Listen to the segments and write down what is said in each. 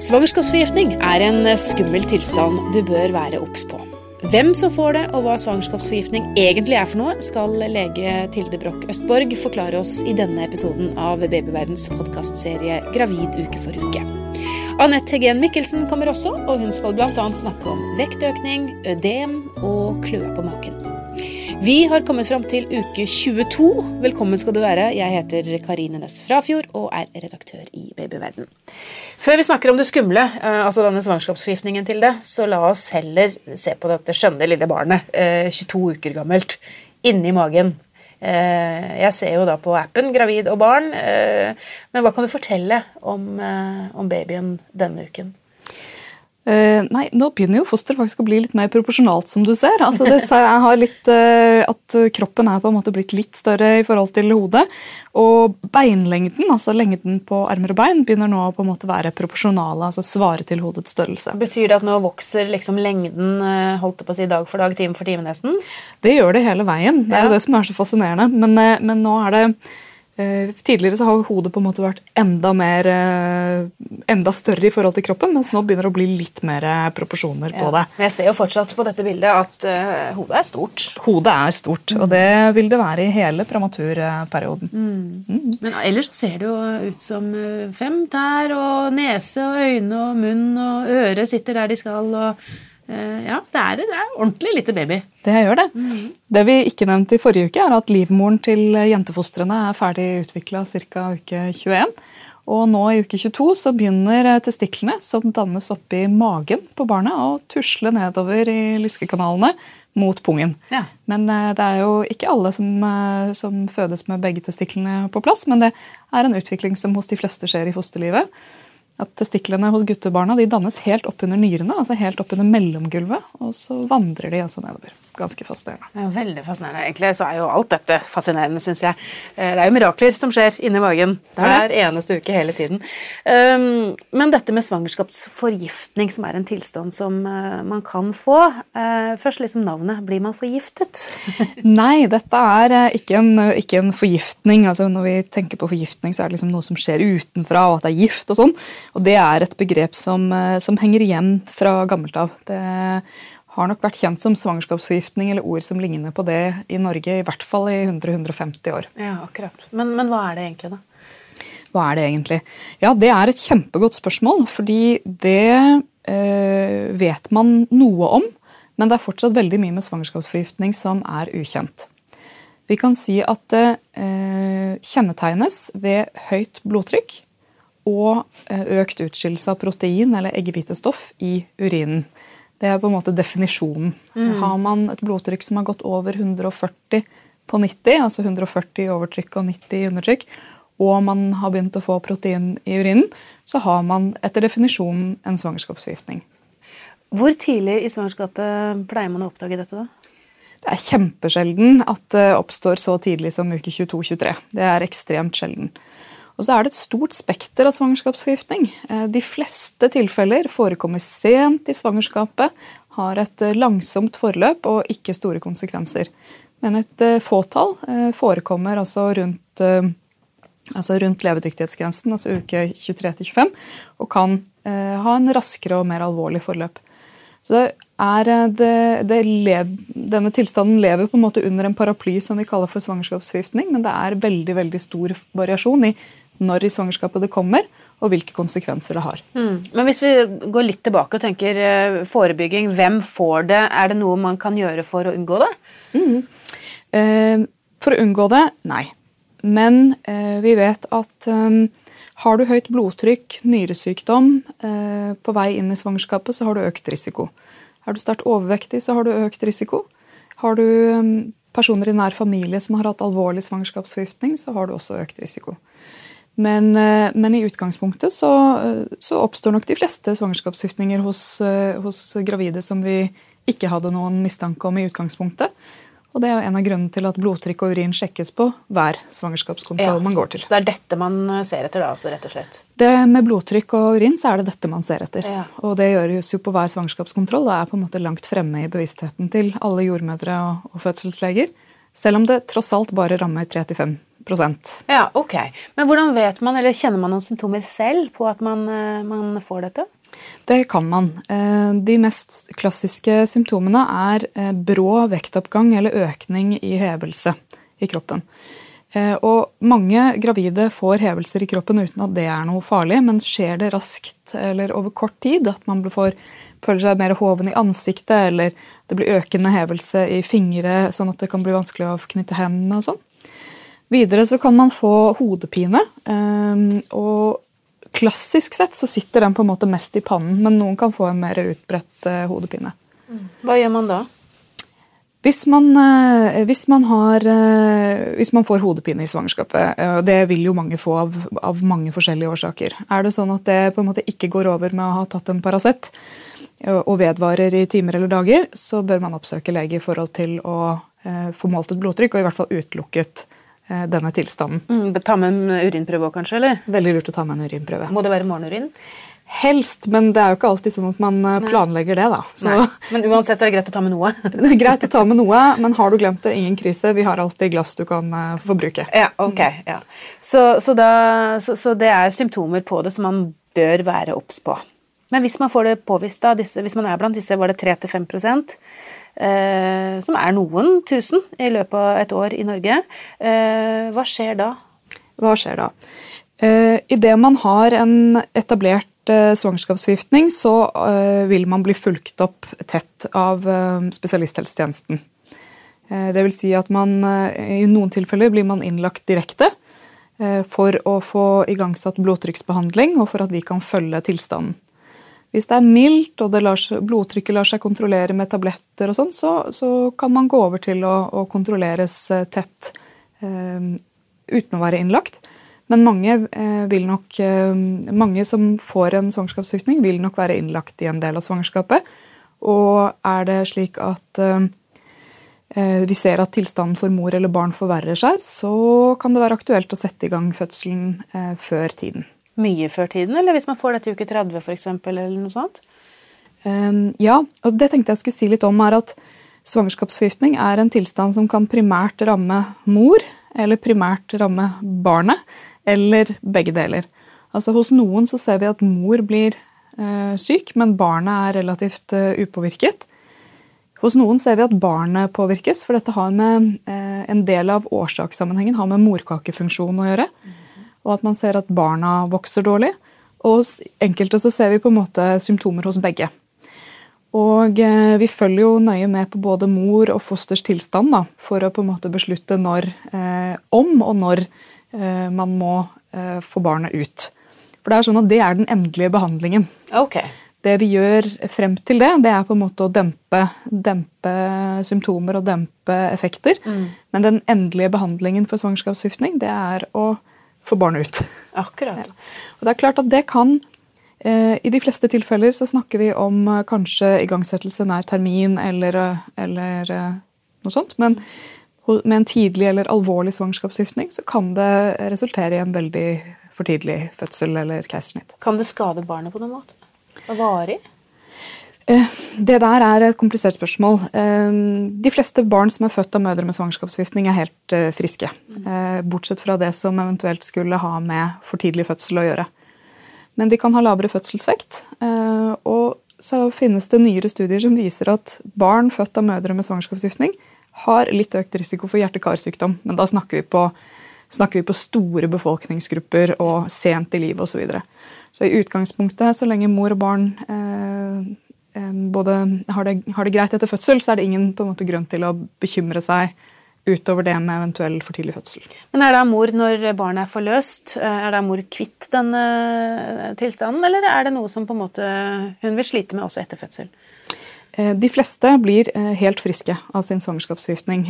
Svangerskapsforgiftning er en skummel tilstand du bør være obs på. Hvem som får det, og hva svangerskapsforgiftning egentlig er for noe, skal lege Tilde Broch Østborg forklare oss i denne episoden av Babyverdens podkastserie Gravid uke for uke. Anette Hegen Mikkelsen kommer også, og hun skal bl.a. snakke om vektøkning, ødem og kløe på magen. Vi har kommet fram til uke 22. Velkommen skal du være. Jeg heter Karine Næss Frafjord og er redaktør i Babyverden. Før vi snakker om det skumle, eh, altså denne svangerskapsforgiftningen til det, så la oss heller se på dette skjønne lille barnet, 22 eh, uker gammelt, inni magen. Eh, jeg ser jo da på appen 'Gravid og barn', men hva kan du fortelle om, om babyen denne uken? Uh, nei, nå begynner jo fosteret faktisk å bli litt mer proporsjonalt, som du ser. Altså, det, jeg har litt, uh, at Kroppen er på en måte blitt litt større i forhold til hodet. Og beinlengden, altså lengden på armer og bein, begynner nå å på en måte være proporsjonale. altså svare til hodets størrelse. Betyr det at nå vokser liksom lengden holdt holdt på å si dag for dag, time for time nesten? Det gjør det hele veien. Det er jo det som er så fascinerende. Men, men nå er det Eh, tidligere så har hodet på en måte vært enda, mer, eh, enda større i forhold til kroppen, mens nå begynner det å bli litt mer eh, proporsjoner på det. Jeg ser jo fortsatt på dette bildet at uh, hodet er stort. Hodet er stort, mm. og det vil det være i hele prematurperioden. Mm. Mm. Men ellers ser det jo ut som fem tær og nese og øyne og munn og øre sitter der de skal. og Eh, ja, det er, det er ordentlig lite baby. Det gjør det. Mm. Det vi ikke nevnte i forrige uke, er at livmoren til jentefostrene er ferdig utvikla ca. uke 21. Og nå i uke 22 så begynner testiklene, som dannes oppi magen på barnet, å tusle nedover i lyskekanalene mot pungen. Ja. Men eh, det er jo ikke alle som, eh, som fødes med begge testiklene på plass, men det er en utvikling som hos de fleste skjer i fosterlivet at testiklene hos guttebarna dannes helt opp under nyrene, altså helt opp under mellomgulvet, og så vandrer de altså nedover. Ganske fascinerende. Ja, veldig fascinerende. Egentlig så er jo alt dette fascinerende, syns jeg. Eh, det er jo mirakler som skjer inni magen hver eneste uke hele tiden. Um, men dette med svangerskapsforgiftning, som er en tilstand som uh, man kan få uh, Først liksom navnet. Blir man forgiftet? Nei, dette er ikke en, ikke en, forgiftning. Altså Når vi tenker på forgiftning, så er det liksom noe som skjer utenfra, og at det er gift og sånn. Og det er et begrep som, som henger igjen fra gammelt av. Det har nok vært kjent som svangerskapsforgiftning eller ord som ligner på det i Norge i hvert fall i 100-150 år. Ja, akkurat. Men, men, hva er det egentlig, da? Hva er det egentlig? Ja, Det er et kjempegodt spørsmål, fordi det øh, vet man noe om. Men det er fortsatt veldig mye med svangerskapsforgiftning som er ukjent. Vi kan si at det øh, kjennetegnes ved høyt blodtrykk og øh, økt utskillelse av protein eller eggehvitestoff i urinen. Det er på en måte definisjonen. Mm. Har man et blodtrykk som har gått over 140 på 90, altså 140 i overtrykk og 90 i undertrykk, og man har begynt å få protein i urinen, så har man etter definisjonen en svangerskapsforgiftning. Hvor tidlig i svangerskapet pleier man å oppdage dette? da? Det er kjempesjelden at det oppstår så tidlig som uke 22-23. Det er ekstremt sjelden. Og så er det et stort spekter av svangerskapsforgiftning. Eh, de fleste tilfeller forekommer sent i svangerskapet, har et eh, langsomt forløp og ikke store konsekvenser. Men et eh, fåtall forekommer altså rundt, altså rundt levedyktighetsgrensen, altså uke 23-25, og kan ha en raskere og mer alvorlig forløp. Så det, det lev, denne tilstanden lever på en måte under en paraply som vi kaller for svangerskapsforgiftning, men det er veldig veldig stor variasjon i når i svangerskapet det kommer, og hvilke konsekvenser det har. Mm. Men hvis vi går litt tilbake og tenker eh, forebygging, hvem får det? Er det noe man kan gjøre for å unngå det? Mm. Eh, for å unngå det nei. Men eh, vi vet at eh, har du høyt blodtrykk, nyresykdom eh, på vei inn i svangerskapet, så har du økt risiko. Er du sterkt overvektig, så har du økt risiko. Har du um, personer i nær familie som har hatt alvorlig svangerskapsforgiftning, så har du også økt risiko. Men, eh, men, i utgangspunktet så, så, oppstår nok de fleste svangerskapsforgiftninger hos, eh, hos, gravide som vi ikke hadde noen mistanke om i utgangspunktet. Og Det er en av grunnene til at blodtrykk og urin sjekkes på hver svangerskapskontroll ja, man går til. Det er dette man ser etter, da, altså, rett og slett? Det Med blodtrykk og urin så er det dette man ser etter. Ja. Og Det gjøres jo på hver svangerskapskontroll og er på en måte langt fremme i bevisstheten til alle jordmødre og, og fødselsleger. Selv om det tross alt bare rammer 3-5 Ja, ok. Men hvordan vet man, eller kjenner man noen symptomer selv på at man, eh, man får dette? Det kan man. Eh, de mest klassiske symptomene er eh, brå vektoppgang eller økning i hevelse i kroppen. Og mange gravide får hevelser i kroppen uten at det er noe farlig, men skjer det raskt eller over kort tid, at man får, føler seg mer hoven i ansiktet, eller det blir økende hevelse i fingre, sånn at det kan bli vanskelig å knytte hendene og sånn, Videre så kan man få hodepine. Ehm, og klassisk sett så sitter den på en måte mest i pannen, men noen kan få en mer utbredt eh, hodepine. Mm. Hva gjør man da? Hvis man, eh, hvis man, har, eh, hvis man får hodepine i svangerskapet, og det vil jo mange få av, av, mange forskjellige årsaker Er det sånn at det på en måte ikke går over med å ha tatt en Paracet og vedvarer i timer eller dager, så bør man oppsøke lege i forhold til å få målt et blodtrykk og i hvert fall utelukket denne tilstanden. Mm, ta med en urinprøve òg, kanskje? eller? Veldig lurt å ta med en urinprøve. Må det være morgenurin? Helst, men det er jo ikke alltid sånn at man eh, planlegger det. da. Så... Men uansett så er det greit å ta med noe? det er greit å ta med noe, men har du glemt det, ingen krise. Vi har alltid glass du kan forbruke. få bruke. Ja, ok. Ja. Så, så, da, så, så, det er symptomer på det som man bør være obs på. Men hvis man får det påvist, da, disse, hvis man er blant disse, var det 3-5 eh, som er noen tusen i løpet av et år i Norge, eh, hva skjer da? Hva skjer da? Eh, Idet man har en etablert eh, svangerskapsforgiftning, så eh, vil man bli fulgt opp tett av eh, spesialisthelsetjenesten. Eh, det vil si at man i noen tilfeller blir man innlagt direkte for å få igangsatt blodtrykksbehandling og for at vi kan følge tilstanden. Hvis det er mildt og lar seg, blodtrykket lar seg kontrollere med tabletter, og sånn, så, så, kan man gå over til å, å kontrolleres eh, tett eh, uten å være innlagt. Men mange, eh, vil nok, eh, mange som får en svangerskapssykning, vil nok være innlagt i en del av svangerskapet. Og er det slik at eh, eh, vi ser at tilstanden for mor eller barn forverrer seg, så kan det være aktuelt å sette i gang fødselen før tiden mye før tiden, eller hvis man får det til uke 30 f.eks., eller noe sånt? Um, ja, og det tenkte jeg skulle si litt om, er at svangerskapsforgiftning er en tilstand som kan primært ramme mor, eller primært ramme barnet, eller begge deler. Altså Hos noen så ser vi at mor blir uh, syk, men barnet er relativt uh, upåvirket. Hos noen ser vi at barnet påvirkes, for dette har med eh, en del av årsakssammenhengen har med morkakefunksjon å gjøre. Mm og at man ser at barna vokser dårlig. Og hos enkelte så ser vi på en måte symptomer hos begge. Og eh, vi følger jo nøye med på både mor og fosters tilstand da, for å på en måte beslutte når, eh, om og når eh, man må eh, få barnet ut. For det er sånn at det er den endelige behandlingen. Okay. Det vi gjør frem til det, det er på en måte å dempe, dempe symptomer og dempe effekter. Mm. Men den endelige behandlingen for svangerskapsforgiftning det er å få barnet ut. Akkurat. Ja. Og det er klart at det kan eh, I de fleste tilfeller så snakker vi om eh, kanskje igangsettelse nær termin eller, eh, eller noe sånt. Men med en tidlig eller alvorlig svangerskapsgiftning så kan det resultere i en veldig for tidlig fødsel eller keisersnitt. Kan det skade barnet på noen måte? Varig? Eh, det der er et komplisert spørsmål. Eh, de fleste barn som er født av mødre med svangerskapsforgiftning, er helt eh, friske. Bortsett fra det som eventuelt skulle ha med for tidlig fødsel å gjøre. Men de kan ha lavere fødselsvekt. Og så finnes det nyere studier som viser at barn født av mødre med svangerskapsforgiftning har litt økt risiko for hjerte-karsykdom. Men da snakker vi, på, snakker vi på store befolkningsgrupper og sent i livet osv. Så, videre. så i utgangspunktet, så lenge mor og barn både har det, har det, greit etter fødsel, så er det ingen på en måte grunn til å bekymre seg utover det med eventuell for tidlig fødsel. Men Er da mor, når barnet er forløst, eh, er da mor kvitt denne eh, tilstanden, eller er det noe som på en måte hun vil slite med også etter fødsel? Eh, de fleste blir helt friske av sin svangerskapsforgiftning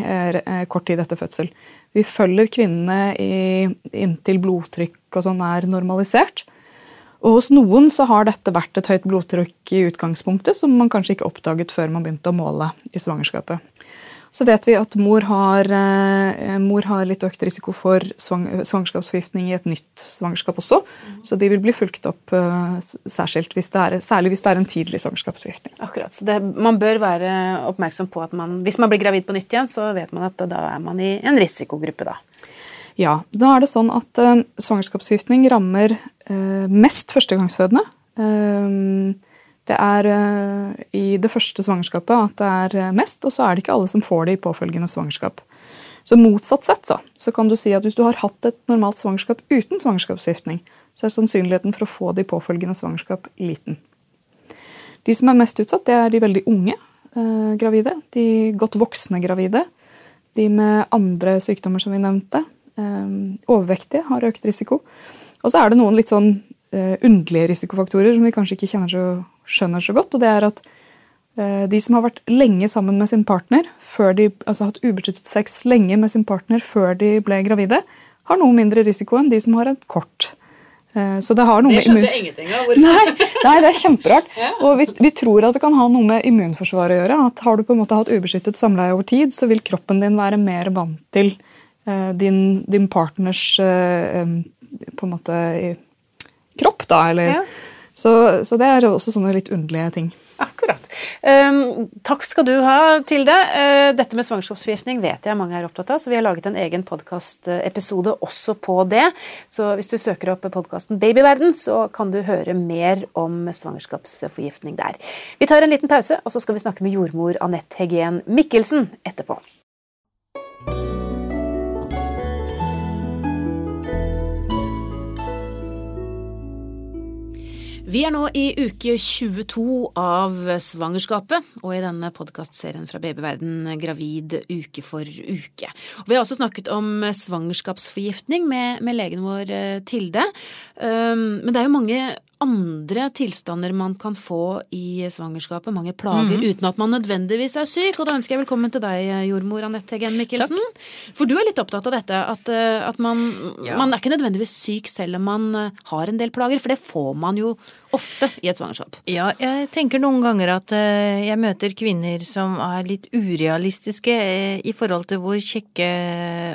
kort tid etter fødsel. Vi følger kvinnene inntil blodtrykk og sånn er normalisert. Og hos noen så har dette vært et høyt blodtrykk i utgangspunktet, som man kanskje ikke oppdaget før man begynte å måle i svangerskapet. Så vet vi at mor har, eh, mor har litt økt risiko for svang, svangerskapsforgiftning i et nytt svangerskap også. Så de vil bli fulgt opp uh, særskilt, hvis er, særlig hvis det er en tidlig svangerskapsforgiftning. Akkurat, så det, Man bør være oppmerksom på at man, hvis man blir gravid på nytt igjen, så vet man at da er man i en risikogruppe. da. Ja. Da er det sånn at eh, svangerskapsforgiftning rammer eh, mest førstegangsfødende. Eh, det er i det første svangerskapet at det er mest, og så er det ikke alle som får det i påfølgende svangerskap. Så motsatt sett så, så kan du si at hvis du har hatt et normalt svangerskap uten svangerskapsforgiftning, så er sannsynligheten for å få det i påfølgende svangerskap liten. De som er mest utsatt, det er de veldig unge eh, gravide. De godt voksne gravide. De med andre sykdommer som vi nevnte. Eh, overvektige har økt risiko. Og så er det noen litt sånn eh, underlige risikofaktorer som vi kanskje ikke så, skjønner så godt. og det er at eh, de som har vært lenge sammen med sin partner, før de, altså hatt ubeskyttet sex lenge med sin partner før de ble gravide, har noe mindre risiko enn de som har et kort Eh, så det har noe det skjønte jeg ingenting av. Nei, nei, det er kjemperart. Ja. Og vi, vi, tror at det kan ha noe med immunforsvaret å gjøre. at Har du på en måte hatt ubeskyttet samleie over tid, så vil kroppen din være mer vant til uh, din, din, partners um, på en måte kropp, da. Eller, ja. så, så det er også sånne litt underlige ting. Akkurat. Um, takk skal du ha, Tilde. Uh, dette med svangerskapsforgiftning vet jeg mange er opptatt av, så vi har laget en egen podkastepisode også på det. Så hvis du søker opp podkasten Babyverden, så kan du høre mer om svangerskapsforgiftning der. Vi tar en liten pause, og så skal vi snakke med jordmor Anette Hegen Mikkelsen etterpå. Vi er nå i uke 22 av svangerskapet, og i denne podkastserien fra babyverden Gravid uke for uke. Og vi har også snakket om svangerskapsforgiftning med, med legen vår eh, Tilde. Um, men det er jo mange andre tilstander man kan få i svangerskapet, mange plager, mm. uten at man nødvendigvis er syk. Og da ønsker jeg velkommen til deg, jordmor Anette Hegen Mikkelsen. Takk. For du er litt opptatt av dette, at, eh, at man, ja. man, er ikke nødvendigvis syk selv om man eh, har en del plager, for det får man jo ofte i et svangerskap. Ja, jeg tenker noen ganger at eh, jeg møter kvinner som er litt urealistiske i forhold til hvor kjekke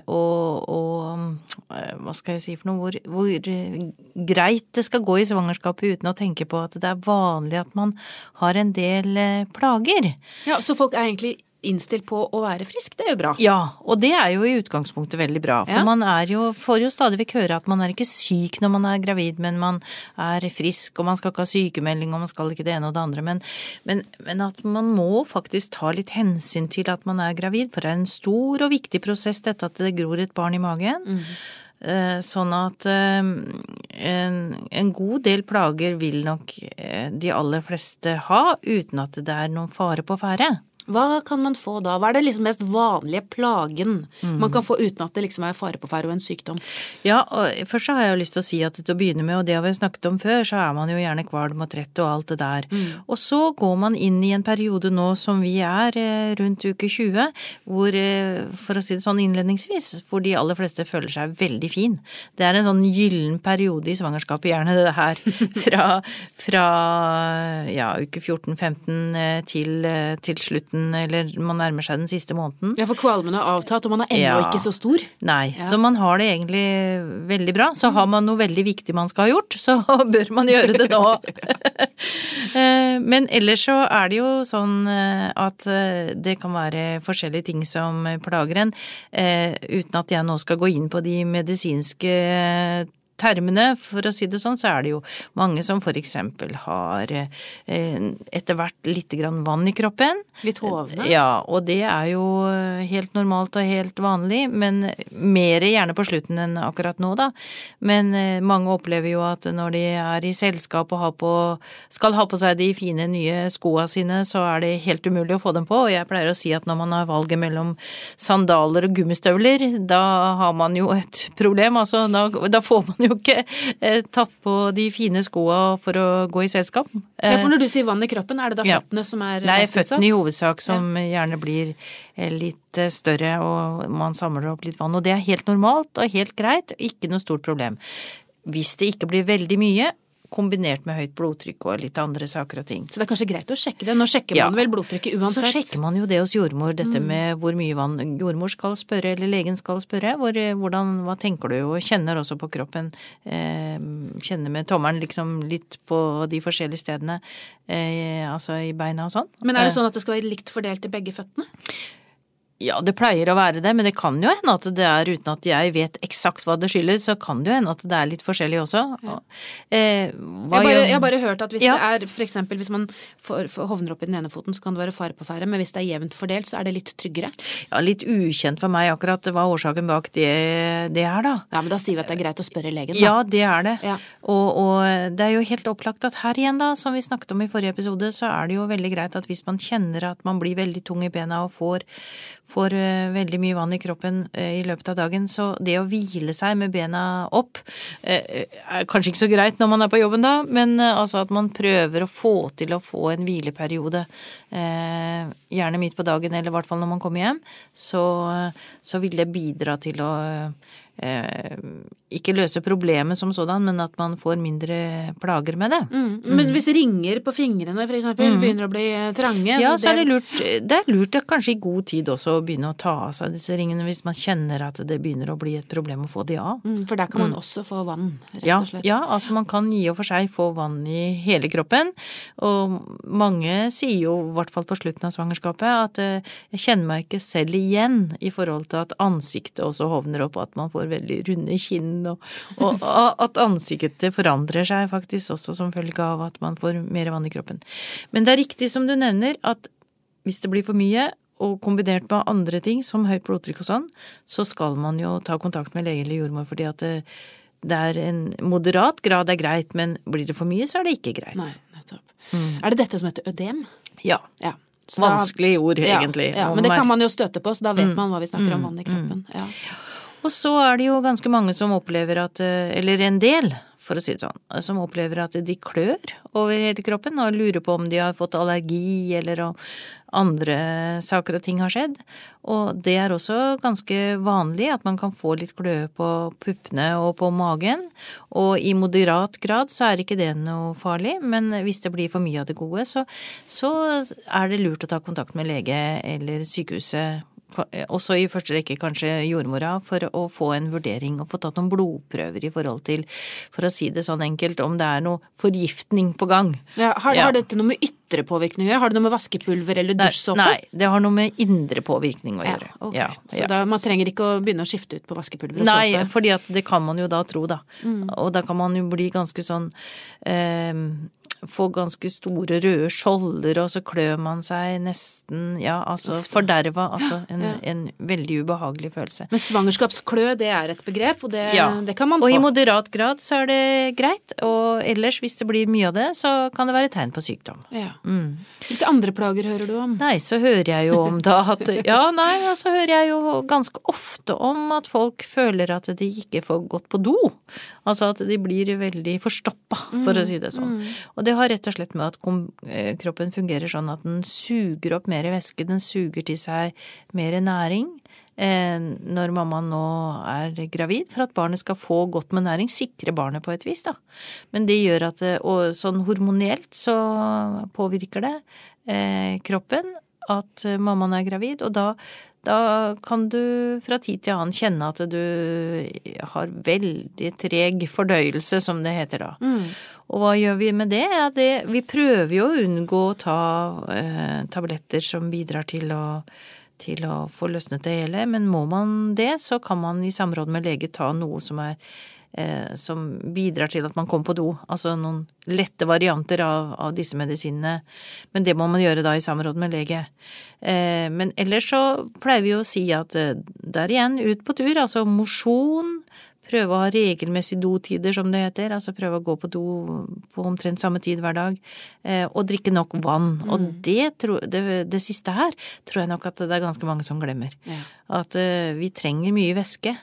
og, og hva skal jeg si for noe, hvor, hvor greit det skal gå i svangerskapet uten å tenke på at det er vanlig at man har en del eh, plager. Ja, Så folk er egentlig innstilt på å være frisk, det er jo bra. Ja, og det er jo i utgangspunktet veldig bra. For ja. man er jo, får jo stadig vekk høre at man er ikke syk når man er gravid, men man er frisk, og man skal ikke ha sykemelding, og man skal ikke det ene og det andre. Men, men, men at man må faktisk ta litt hensyn til at man er gravid, for det er en stor og viktig prosess dette at det gror et barn i magen. Mm. Eh, sånn at eh, en, en, god del plager vil nok eh, de aller fleste ha, uten at det er noen fare på ferde. Hva kan man få da? Hva er det liksom mest vanlige plagen mm. man kan få uten at det liksom er fare på ferde og en sykdom? Ja, og først så har jeg jo lyst til å si at til å begynne med, og det har vi snakket om før, så er man jo gjerne kvalm og trett og alt det der. Mm. Og så går man inn i en periode nå som vi er eh, rundt uke 20, hvor, eh, for å si det sånn innledningsvis, hvor de aller fleste føler seg veldig fin. Det er en sånn gyllen periode i svangerskapet, gjerne det her, fra, fra ja, uke 14-15 eh, til, til slutten eller man nærmer seg den siste måneden. Ja, for kvalmen har avtatt, og man er ennå ja. ikke så stor. Nei, ja. så man har det egentlig veldig bra. Så har man noe veldig viktig man skal ha gjort, så bør man gjøre det nå. Eh, men ellers så er det jo sånn eh, at eh, det kan være forskjellige ting som plager en, uten at jeg nå skal gå inn på de medisinske termene, for å si det sånn, så er det jo mange som for eksempel har eh, etter hvert litt grann vann i kroppen. Litt hovne? Ja, og det er jo helt normalt og helt vanlig, men mer gjerne på slutten enn akkurat nå, da. Men eh, mange opplever jo at når de er i selskap og på, skal ha på seg de fine nye skoa sine, så er det helt umulig å få dem på, og jeg pleier å si at når man har valget mellom sandaler og gummistøvler, da har man jo et problem, altså da, da får man jo ikke eh, tatt på de fine skoa for å gå i selskap. Ja, For når du sier vann i kroppen, er det da føttene ja. som er Nei. Nei, føttene i hovedsak som ja. gjerne blir eh, litt eh, større og man samler opp litt vann. Og det er helt normalt og helt greit, ikke noe stort problem. Hvis det ikke blir veldig mye, kombinert med høyt blodtrykk og litt andre saker og ting. Så det er kanskje greit å sjekke det? Nå sjekker man vel blodtrykket uansett? Så sjekker man jo det hos jordmor, dette mm. med hvor mye vann jordmor skal spørre, eller legen skal spørre. Hvor, hvordan, hva tenker du, og kjenner også på kroppen. Eh, kjenner med tommelen liksom litt på de forskjellige stedene, eh, altså i beina og sånn. Men er det eh. sånn at det skal være likt fordelt i begge føttene? Ja, det pleier å være det, men det kan jo hende at det er uten at jeg vet eksakt hva det skyldes, så kan det jo hende at det er litt forskjellig også. Ja. Eh, jeg, bare, jeg, har bare hørt at hvis ja. det er for eksempel hvis man får, får hovner opp i den ene foten, så kan det være fare på ferde, men hvis det er jevnt fordelt, så er det litt tryggere? Ja, litt ukjent for meg akkurat hva årsaken bak det, det er, da. Ja, men da sier vi at det er greit å spørre legen, da. Ja, det er det. Ja. Og, og det er jo helt opplagt at her igjen, da, som vi snakket om i forrige episode, så er det jo veldig greit at hvis man kjenner at man blir veldig tung i bena og får får eh, veldig mye vann i kroppen eh, i løpet av dagen. Så det å hvile seg med bena opp eh, er kanskje ikke så greit når man er på jobben da, men altså at man prøver å få til å få en hvileperiode, gjerne midt på dagen eller i hvert fall når man kommer hjem, så, så vil det bidra til å eh, ikke løse problemet som sådan, men at man får mindre plager med det. Mm. Men hvis ringer på fingrene for eksempel mm. begynner å bli trange Ja, så er det lurt, det er lurt kanskje i god tid også å begynne å ta av seg disse ringene hvis man kjenner at det begynner å bli et problem å få de av. Mm, for der kan man mm. også få vann, rett og slett. Ja, ja, altså man kan i og for seg få vann i hele kroppen. Og mange sier jo, i hvert fall på slutten av svangerskapet, at eh, jeg kjenner meg ikke selv igjen i forhold til at ansiktet også hovner opp, og at man får får veldig runde kinn, og, og, at ansiktet forandrer seg faktisk også som følge av at man får mer vann i kroppen. Men det er riktig som du nevner, at hvis det blir for mye, og kombinert med andre ting, som høyt blodtrykk og sånn, så skal man jo ta kontakt med lege eller jordmor, fordi at det, det er en moderat grad er greit, men blir det for mye, så er det ikke greit. Nei, nettopp. Mm. Er det dette som heter ødem? Ja. ja. Vanskelig ord, egentlig. Ja, men det kan man jo støte på, så da vet mm. man hva vi snakker mm. om vann i kroppen. Ja. Og så er det jo ganske mange som opplever at eh, Eller en del, for å si det sånn, som opplever at de klør over hele kroppen og lurer på om de har fått allergi eller om andre saker og ting har skjedd. Og det er også ganske vanlig at man kan få litt kløe på puppene og på magen. Og i moderat grad så er ikke det noe farlig, men hvis det blir for mye av det gode, så, så er det lurt å ta kontakt med lege eller sykehuset også i første rekke kanskje jordmora, for å få en vurdering og få tatt noen blodprøver i forhold til, for å si det sånn enkelt, om det er noe forgiftning på gang. Ja, har, har, dette noe med ytre påvirkning å gjøre? Har det noe med vaskepulver eller dusjsåpe? Nei, det har noe med indre påvirkning å gjøre. Ja, okay. Så da, man trenger ikke å begynne å skifte ut på vaskepulver og Nei, såpe? Nei, fordi at det kan man jo da tro, da. Mm. Og da kan man jo bli ganske sånn eh, få ganske store røde skjolder, og så klør man seg nesten Ja, altså forderva. Altså en, ja. en, veldig ubehagelig følelse. Men svangerskapsklø, det er et begrep, og det, ja. det kan man få. Og i moderat grad så er det greit, og ellers, hvis det blir mye av det, så kan det være tegn på sykdom. Ja. Mm. Hvilke andre plager hører du om? Nei, så hører jeg jo om da at Ja, nei, så altså hører jeg jo ganske ofte om at folk føler at de ikke får gått på do. Altså at de blir veldig forstoppa, for mm. å si det sånn. Mm. Og det har rett og slett med at eh, kroppen fungerer sånn at den suger opp mer væske, den suger til seg mer næring når mamma nå er gravid, for at barnet skal få godt med næring, sikre barnet på et vis, da. Men det gjør at eh, Og sånn hormonelt så påvirker det eh, kroppen at mammaen er gravid, og da, da kan du fra tid til annen kjenne at du har veldig treg fordøyelse, som det heter da. Mm. Og hva gjør vi med det? Ja, det vi prøver jo å unngå å ta eh, tabletter som bidrar til å, til å få løsnet det hele, men må man det, så kan man i samråd med lege ta noe som er eh, som bidrar til at man kommer på do. Altså noen lette varianter av, av, disse medisinene. Men det må man gjøre da i samråd med lege. Eh, men ellers så pleier vi å si at eh, der igjen, ut på tur. Altså mosjon, Prøve å ha regelmessige dotider, som det heter. Altså prøve å gå på do på omtrent samme tid hver dag. Eh, og drikke nok vann. Mm. Og det, det, det, siste her tror jeg nok at det er ganske mange som glemmer. Ja. At eh, vi trenger mye væske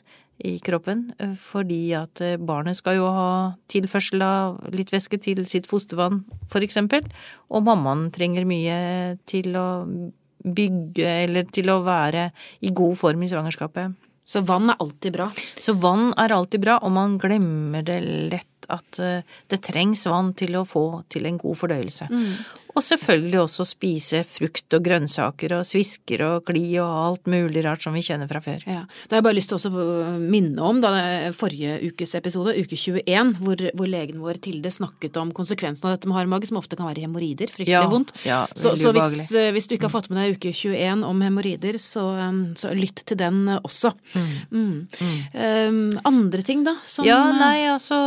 i kroppen uh, fordi at uh, barnet skal jo ha tilførsel av litt væske til sitt fostervann, for eksempel. Og mammaen trenger mye til å bygge eller til å være i god form i svangerskapet. Så vann er alltid bra? Så vann er alltid bra, og man glemmer det lett at eh, det trengs vann til å få til en god fordøyelse. Og selvfølgelig også spise frukt og grønnsaker og svisker og kli og alt mulig rart som vi kjenner fra før. Ja. Da har jeg bare lyst til å minne om da, forrige ukes episode, uke 21, hvor, hvor legen vår Tilde snakket om konsekvensen av dette med hard mage, som ofte kan være hemoroider. Fryktelig Ja, vondt. ja, så så hvis, eh, hvis du ikke har fått med deg uke 21 om hemoroider, så, så lytt til den eh, også. Mm. Um, andre ting, da? Som, Ja, eh, nei, altså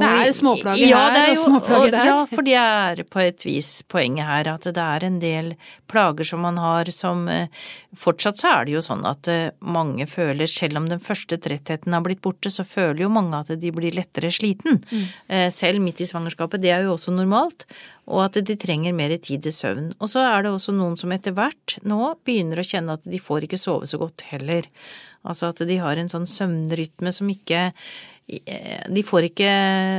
nå, Det er småplager ja, her det er og jo- småplager der. Ja, for det er på et vis poenget her at det er en del plager som man har som eh, Fortsatt så er det jo sånn at eh, mange føler, selv om den første trettheten har blitt borte, så føler jo mange at de blir lettere sliten. Mm. Eh, Selv midt i svangerskapet. Det er jo også normalt. Og at de trenger mer tid til søvn. Og så er det også noen som etter hvert nå begynner å kjenne at de får ikke sove så godt heller. Altså at de har en sånn søvnrytme som ikke de får ikke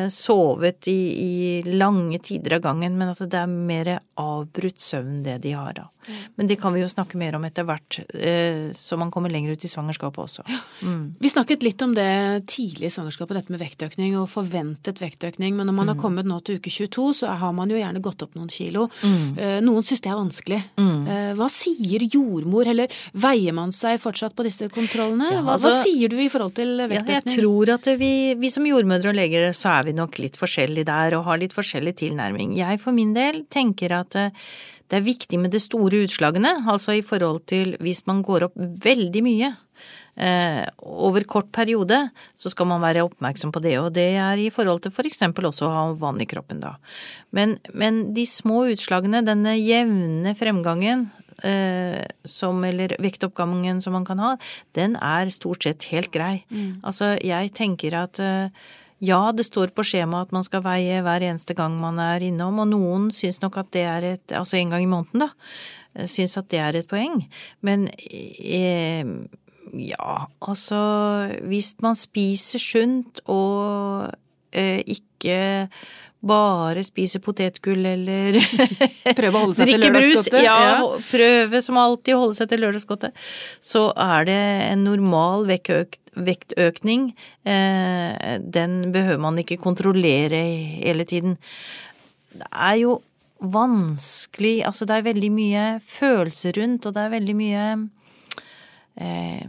sovet i, i lange tider av gangen, men at det er mer avbrutt søvn det de har da. Men det kan vi jo snakke mer om etter hvert, eh, så man kommer lenger ut i svangerskapet også. Mm. Vi snakket litt om det tidlig i svangerskapet, dette med vektøkning og forventet vektøkning, men når Mm. man har kommet nå til uke 22, så har man jo gjerne gått opp noen kilo. Mm. Eh, Noen syns det er vanskelig. Mm. Hva sier jordmor, eller veier man seg fortsatt på disse kontrollene? Ja, hva, hva altså- sier du i forhold til Ja, jeg tror at vi, vi som jordmødre og leger, så er vi nok litt forskjellige der og har litt forskjellig tilnærming. Jeg for min del tenker at eh, det er viktig med de store utslagene, altså i forhold til hvis man går opp veldig mye. Eh, over kort periode så skal man være oppmerksom på det, og det er i forhold til for eksempel også å ha vann i kroppen da. Men, men de små utslagene, denne jevne fremgangen, eh, som, eller vektoppgangen som man kan ha, den er stort sett helt grei. Altså, jeg tenker at eh, ja, det står på skjemaet at man skal veie hver eneste gang man er innom, og noen syns nok at det er et Altså en gang i måneden, da. eh, Syns at det er et poeng. Men eh, ja, altså Hvis man spiser sunt og eh, ikke bare spise potetgull eller Prøve å holde seg til lørdagsgodtet? Ja, Ja. prøve som alltid å holde seg til lørdagsgodtet. Så er det en normal vektøk, vektøkning. Eh, den behøver man ikke kontrollere hele tiden. Det er jo vanskelig Altså, det er veldig mye følelser rundt, og det er veldig mye Eh,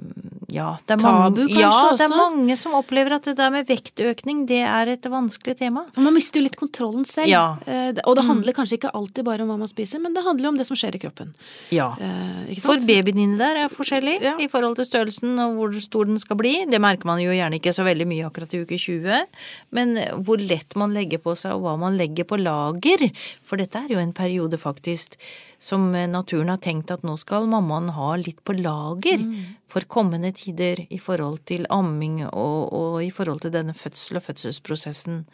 ja, det er Tabu mange, kanskje ja, det er mange som opplever at det der med vektøkning, det er et vanskelig tema. For man mister jo litt kontrollen selv. Ja. Eh, Og det handler kanskje ikke alltid bare om hva man spiser, men det handler jo om det som skjer i kroppen. Ja. Eh, For babyen inni der er forskjellig Ja. i forhold til størrelsen og hvor stor den skal bli. Det merker man jo gjerne ikke så veldig mye akkurat i uke 20, men hvor lett man legger på seg og hva man legger på lager. For dette er jo en periode faktisk som naturen har tenkt at nå skal mammaen ha litt på lager for kommende tider i forhold til amming og, og i forhold til denne fødsel og fødselsprosessen.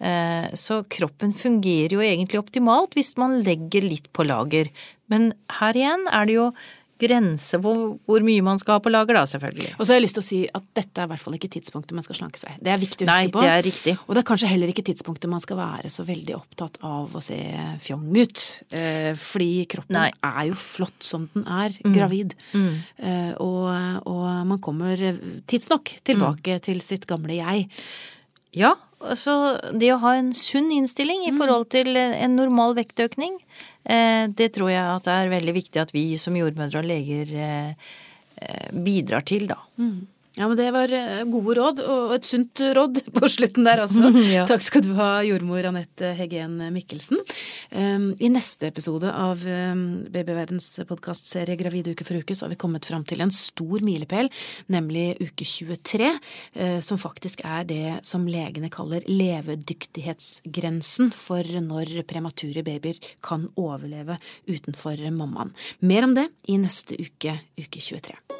Eh, Så kroppen fungerer jo egentlig optimalt hvis man legger litt på lager. Men her igjen er det jo grense for hvor mye man skal ha på lager, da, selvfølgelig. Og så har jeg lyst til å si at dette er i hvert fall ikke tidspunktet man skal slanke seg. Det er viktig å Nei, huske på. det er riktig. Og det er kanskje heller ikke tidspunktet man skal være så veldig opptatt av å se fjong ut. Eh, fordi kroppen Nei. Mm. er jo flott som den er, gravid. Eh, og, og man kommer tidsnok tilbake Mm. til sitt gamle jeg. Ja, så det å ha en sunn innstilling i forhold til en normal vektøkning, eh, det tror jeg at det er veldig viktig at vi som jordmødre og leger eh, eh, bidrar til, da. Ja, men det var eh, gode råd, og et sunt råd på slutten der også. Ja. Takk skal du ha, jordmor Anette Heggen Mikkelsen. Um, I neste episode av um, Babyverdens podkastserie Gravid uke for uke, så har vi kommet fram til en stor milepæl, nemlig uke 23, eh, som faktisk er det som legene kaller levedyktighetsgrensen for når premature babyer kan overleve utenfor mammaen. Mer om det i neste uke, uke 23.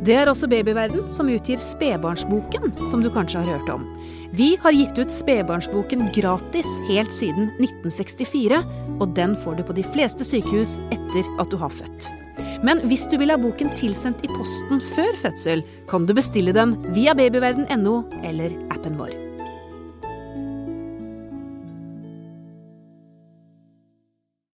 Det er også Babyverden som utgir Spedbarnsboken, som du kanskje har hørt om. Vi har gitt ut Spedbarnsboken gratis helt siden 1964, og den får du på de fleste sykehus etter at du har født. Men hvis du vil ha boken tilsendt i posten før fødsel, kan du bestille den via babyverden.no eller appen vår.